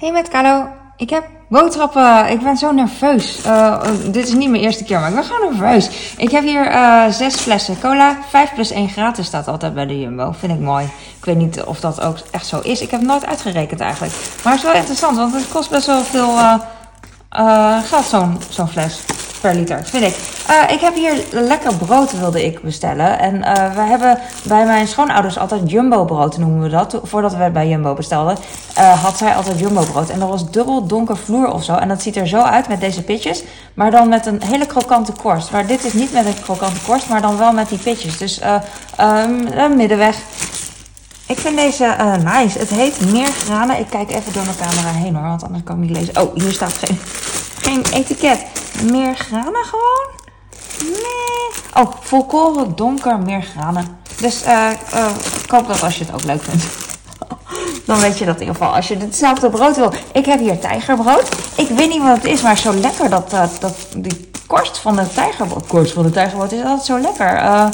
Hey met Carlo, ik heb boodschappen. Ik ben zo nerveus. Uh, dit is niet mijn eerste keer, maar ik ben gewoon nerveus. Ik heb hier uh, zes flessen cola. 5 plus 1 gratis staat altijd bij de Jumbo. Vind ik mooi. Ik weet niet of dat ook echt zo is. Ik heb het nooit uitgerekend eigenlijk. Maar het is wel interessant, want het kost best wel veel uh, geld, zo'n zo'n fles per liter, vind ik. Uh, ik heb hier lekker brood wilde ik bestellen. En uh, we hebben bij mijn schoonouders altijd jumbo brood, noemen we dat. Voordat we bij jumbo bestelden, uh, had zij altijd jumbo brood. En dat was dubbel donker vloer of zo. En dat ziet er zo uit met deze pitjes. Maar dan met een hele krokante korst. Maar dit is niet met een krokante korst, maar dan wel met die pitjes. Dus een middenweg. Ik vind deze nice. Het heet meer granen. Ik kijk even door mijn camera heen hoor, want anders kan ik niet lezen. Oh, hier staat geen, geen etiket meer granen gewoon? Nee. Oh, volkoren donker meer granen. Dus uh, uh, ik hoop dat als je het ook leuk vindt. Dan weet je dat in ieder geval. Als je hetzelfde brood wil. Ik heb hier tijgerbrood. Ik weet niet wat het is, maar zo lekker dat, uh, dat die korst van de tijgerbrood. Korst van de tijgerbrood is altijd zo lekker. Uh,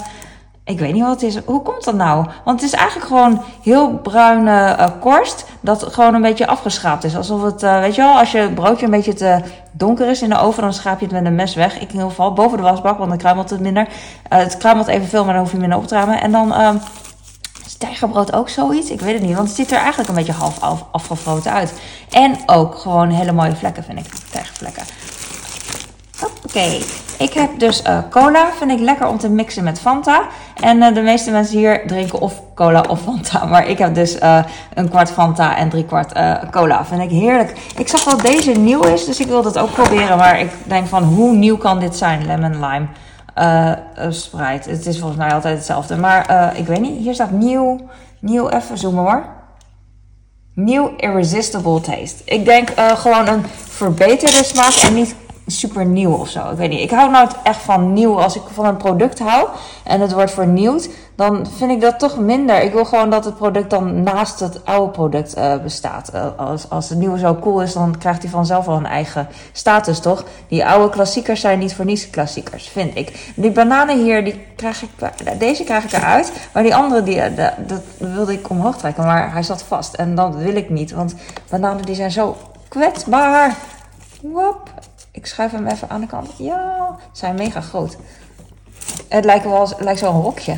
ik weet niet wat het is. Hoe komt dat nou? Want het is eigenlijk gewoon heel bruine uh, korst. Dat gewoon een beetje afgeschraapt is. Alsof het, uh, weet je wel, als je broodje een beetje te donker is in de oven, dan schaap je het met een mes weg. Ik in ieder geval boven de wasbak, want dan kruimelt het minder. Uh, het kruimelt evenveel, maar dan hoef je minder op te ruimen. En dan uh, is tijgerbrood ook zoiets. Ik weet het niet, want het ziet er eigenlijk een beetje half af, afgefroten uit. En ook gewoon hele mooie vlekken, vind ik. Tijgervlekken. Oké, ik heb dus uh, cola. Vind ik lekker om te mixen met Fanta. En uh, de meeste mensen hier drinken of cola of Fanta. Maar ik heb dus uh, een kwart Fanta en drie kwart cola. Vind ik heerlijk. Ik zag dat deze nieuw is, dus ik wil dat ook proberen. Maar ik denk van hoe nieuw kan dit zijn? Lemon lime Sprite. Het is volgens mij altijd hetzelfde. Maar ik weet niet. Hier staat nieuw. Nieuw, even zoomen hoor. Nieuw Irresistible Taste. Ik denk gewoon een verbeterde smaak en niet super nieuw of zo. Ik weet niet. Ik hou nou echt van nieuw. Als ik van een product hou en het wordt vernieuwd, dan vind ik dat toch minder. Ik wil gewoon dat het product dan naast het oude product uh, bestaat. Uh, als, als het nieuwe zo cool is, dan krijgt hij vanzelf wel een eigen status, toch? Die oude klassiekers zijn niet voor niets klassiekers, vind ik. Die bananen hier, die krijg ik, deze krijg ik eruit. Maar die andere, die, dat, dat wilde ik omhoog trekken, maar hij zat vast. En dat wil ik niet, want bananen die zijn zo kwetsbaar. Wop. Ik schuif hem even aan de kant. Ja, zijn mega groot. Het lijkt wel lijkt zo'n rokje.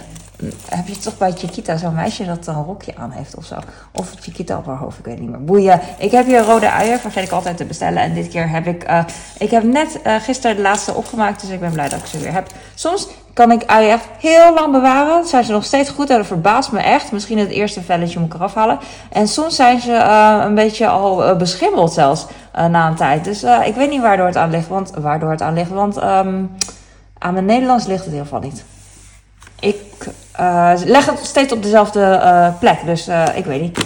Heb je toch bij Chiquita zo'n meisje dat een rokje aan heeft of zo? Of Chiquita op haar hoofd, ik weet niet meer. Boeien. Ik heb hier rode uien, vergeet ik altijd te bestellen. En dit keer heb ik... Uh, ik heb net uh, gisteren de laatste opgemaakt, dus ik ben blij dat ik ze weer heb. Soms kan ik uien heel lang bewaren. Zijn ze nog steeds goed dat verbaast me echt. Misschien het eerste velletje moet ik eraf halen. En soms zijn ze uh, een beetje al beschimmeld zelfs na een tijd. Dus ik weet niet waardoor het aan ligt. Want, waardoor het aan ligt, want um, aan mijn Nederlands ligt het in ieder geval niet. Ik uh, leg het steeds op dezelfde uh, plek, dus uh, ik weet niet.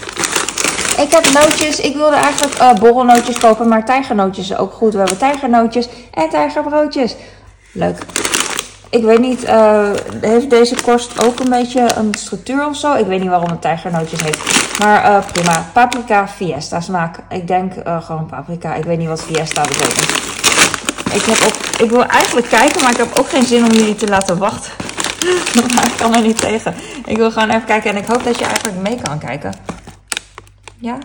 Ik heb nootjes. Ik wilde eigenlijk borrelnootjes kopen, maar tijgernootjes is ook goed. We hebben tijgernootjes en tijgerbroodjes. Leuk. Ik weet niet, heeft deze korst ook een beetje een structuur of zo? Ik weet niet waarom het tijgernootjes heeft. Maar prima. Paprika fiesta smaak. Ik denk gewoon paprika. Ik weet niet wat fiesta betekent. Ik, heb ook, ik wil eigenlijk kijken, maar ik heb ook geen zin om jullie te laten wachten. maar ik kan er niet tegen. Ik wil gewoon even kijken en ik hoop dat je eigenlijk mee kan kijken. Ja,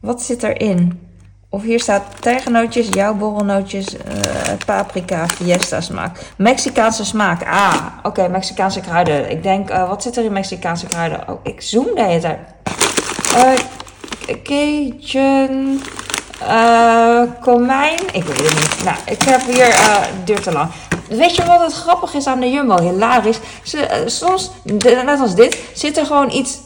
wat zit erin? Of hier staat tijgernootjes, jouw borrelnootjes, uh, paprika, fiesta smaak. Mexicaanse smaak. Ah, oké, Mexicaanse kruiden. Ik denk, uh, wat zit er in Mexicaanse kruiden? Oh, ik zoom de hele tijd. Cajun, uh, komijn. Ik weet het niet. Nou, ik heb hier, uh, duurt te lang. Weet je wat het grappig is aan de Jumbo? Hilarisch. Ze, soms, net als dit, zit er gewoon iets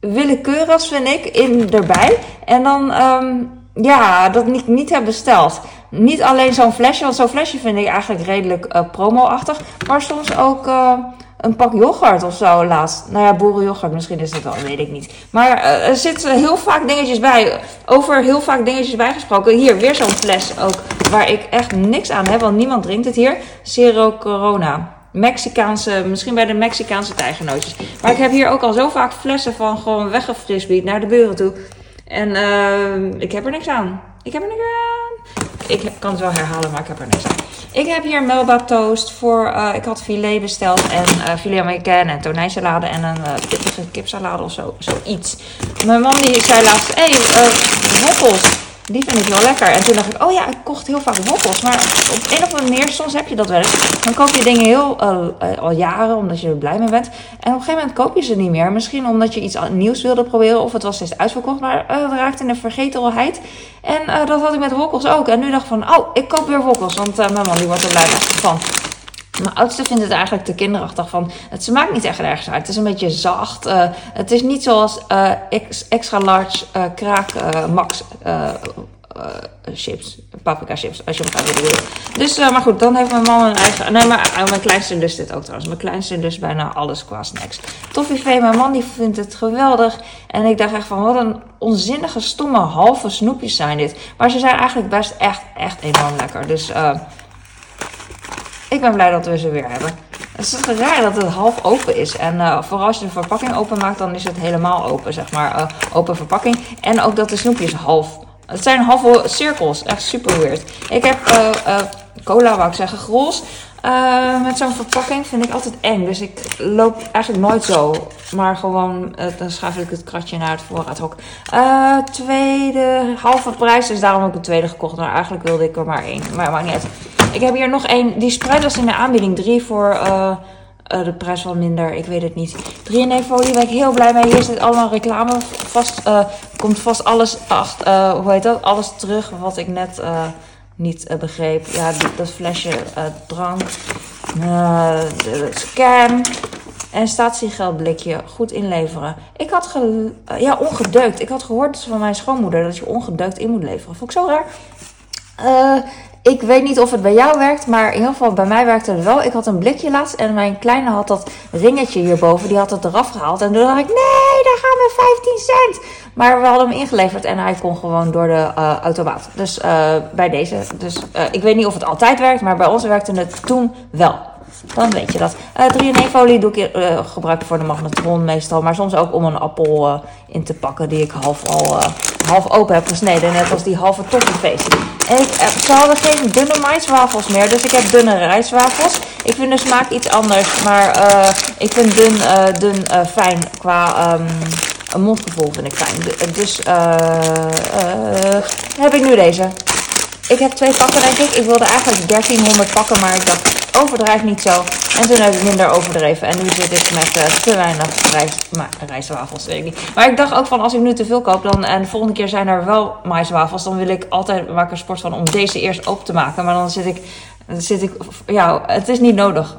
willekeurigs, vind ik, in erbij. En dan, um, ja, dat niet, niet heb besteld. Niet alleen zo'n flesje, want zo'n flesje vind ik eigenlijk redelijk uh, promo-achtig. Maar soms ook uh, een pak yoghurt of zo laatst. Nou ja, boerenyoghurt, misschien is dat wel, weet ik niet. Maar uh, er zitten heel vaak dingetjes bij. Over heel vaak dingetjes bijgesproken. Hier, weer zo'n fles ook. Waar ik echt niks aan heb, want niemand drinkt het hier. Zero Corona. Mexicaanse, misschien bij de Mexicaanse tijgernootjes. Maar ik heb hier ook al zo vaak flessen van gewoon weggefrisbeet naar de buren toe. En uh, ik heb er niks aan. Ik heb er niks aan. Ik kan het wel herhalen, maar ik heb er niks aan. Ik heb hier Melba toast voor. Uh, ik had filet besteld en uh, filet américain en tonijnsalade en een pittige kipsalade of zo, zoiets. Mijn man die zei laatst: hé, hey. Die vind ik heel lekker. En toen dacht ik, oh ja, ik kocht heel vaak wokkels. Maar op een of andere manier, soms heb je dat wel eens. Dan koop je dingen heel uh, al jaren, omdat je er blij mee bent. En op een gegeven moment koop je ze niet meer. Misschien omdat je iets nieuws wilde proberen. Of het was steeds uitverkocht. Maar uh, het raakte in de vergetelheid. En dat had ik met wokkels ook. En nu dacht ik van, oh, ik koop weer wokkels. Want mijn man die wordt er blij van. Mijn oudste vindt het eigenlijk te kinderachtig van. Het smaakt niet echt ergens uit. Het is een beetje zacht. Uh, het is niet zoals uh, extra large uh, kraak max chips. Paprika chips. Als je hem gaat willen. Dus, maar goed, dan heeft mijn man een eigen. Nee, maar mijn kleinste lust dit ook trouwens. Mijn kleinste lust bijna alles qua snacks. Toffifee, mijn man die vindt het geweldig. En ik dacht echt van wat een onzinnige, stomme halve snoepjes zijn dit. Maar ze zijn eigenlijk best echt, echt enorm lekker. Dus ik ben blij dat we ze weer hebben. Het is toch raar dat het half open is. En uh, vooral als je de verpakking openmaakt, dan is het helemaal open, zeg maar. Uh, open verpakking. En ook dat de snoepjes half. Het zijn halve cirkels. Echt super weird. Ik heb uh, cola, wou ik zeggen, grols. met zo'n verpakking vind ik altijd eng. Dus ik loop eigenlijk nooit zo. Maar gewoon, dan schuif ik het kratje naar het voorraadhok. tweede, halve prijs. Dus daarom heb ik de tweede gekocht. Maar eigenlijk wilde ik er maar één. Maar maakt niet uit. Ik heb hier nog één. Die spread was in de aanbieding. Drie voor uh, uh, de prijs wel minder. Ik weet het niet. 3 in 1 folie ben ik heel blij mee. Hier zit allemaal reclame. Vast uh, komt vast alles achter. hoe heet dat? Alles terug wat ik net niet begreep. Ja, dat flesje drank. de scan. En statiegeldblikje goed inleveren. Ik had ja, ongedeukt. Ik had gehoord van mijn schoonmoeder dat je ongedeukt in moet leveren. Vond ik zo raar. Uh, ik weet niet of het bij jou werkt, maar in ieder geval bij mij werkte het wel. Ik had een blikje laatst en mijn kleine had dat ringetje hierboven. Die had het eraf gehaald. En toen dacht ik, nee, daar gaan we 15 cent. Maar we hadden hem ingeleverd en hij kon gewoon door de uh, automaat. Dus uh, bij deze. Dus uh, ik weet niet of het altijd werkt, maar bij ons werkte het toen wel. Dan weet je dat. Uh, 3 in 1 folie doe ik uh, gebruik voor de magnetron meestal. Maar soms ook om een appel uh, in te pakken die ik half al half open heb gesneden. Net als die halve toffeefeest. En ik, ze hadden geen dunne maiswafels meer. Dus ik heb dunne rijstwafels. Ik vind de smaak iets anders. Maar ik vind dun, dun fijn qua... Um, een mondgevoel vind ik fijn. Dus heb ik nu deze. Ik heb twee pakken denk ik. Ik wilde eigenlijk 1300 pakken, maar ik dacht overdrijf niet zo. En toen heb ik minder overdreven. En nu zit ik met uh, te weinig rijst, maar, rijstwafels, weet ik niet. Maar ik dacht ook van als ik nu te veel koop dan, en de volgende keer zijn er wel maiswafels, dan wil ik altijd maak er sport van om deze eerst open te maken. Maar dan zit ik, dan zit ik ja, het is niet nodig.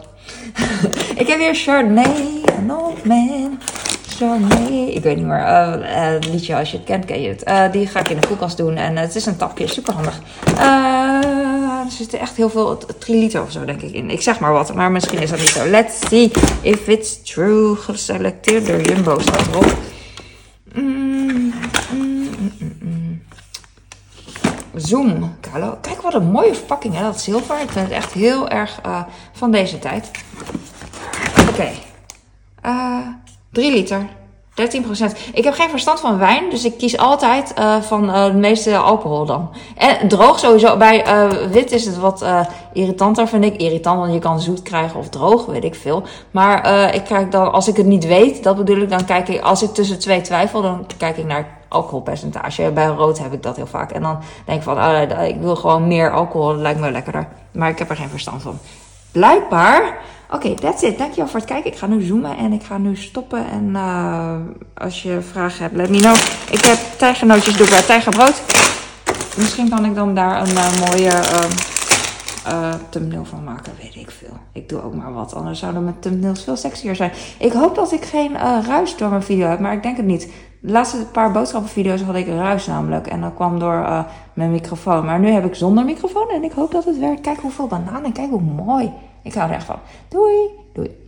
ik heb hier Chardonnay, old man. Ik weet niet meer, uh, uh, liedje als je het kent, ken je het. Uh, die ga ik in de koelkast doen en het is een tapje, super handig. er zitten echt heel veel, 3 liter of zo denk ik in. Ik zeg maar wat, maar misschien is dat niet zo. Let's see if it's true. Geselecteerd door Jumbo staat erop. Mm, mm, mm, Zoom. Kijk wat een mooie verpakking, hè? dat zilver. Ik vind het echt heel erg van deze tijd. Oké. 3 liter. 13%. Ik heb geen verstand van wijn, dus ik kies altijd uh, van uh, de meeste alcohol dan. En droog sowieso. Bij uh, wit is het wat irritanter, vind ik. Irritant, want je kan zoet krijgen of droog, weet ik veel. Maar ik kijk dan, als ik het niet weet, dat bedoel ik, dan kijk ik, als ik tussen twee twijfel, dan kijk ik naar alcoholpercentage. Bij rood heb ik dat heel vaak. En dan denk ik van, ik wil gewoon meer alcohol, dat lijkt me lekkerder. Maar ik heb er geen verstand van. Blijkbaar Oké, that's it. Dankjewel voor het kijken. Ik ga nu zoomen en ik ga nu stoppen. En uh, als je vragen hebt, let me know. Ik heb tijgernootjes doe bij tijgerbrood. Misschien kan ik dan daar een uh, mooie uh, thumbnail van maken. Weet ik veel. Ik doe ook maar wat. Anders zouden mijn thumbnails veel sexier zijn. Ik hoop dat ik geen ruis door mijn video heb, maar ik denk het niet. De laatste paar boodschappenvideo's had ik ruis namelijk. En dat kwam door mijn microfoon. Maar nu heb ik zonder microfoon en ik hoop dat het werkt. Kijk hoeveel bananen en kijk hoe mooi. Ik hou er echt van. Doei! Doei!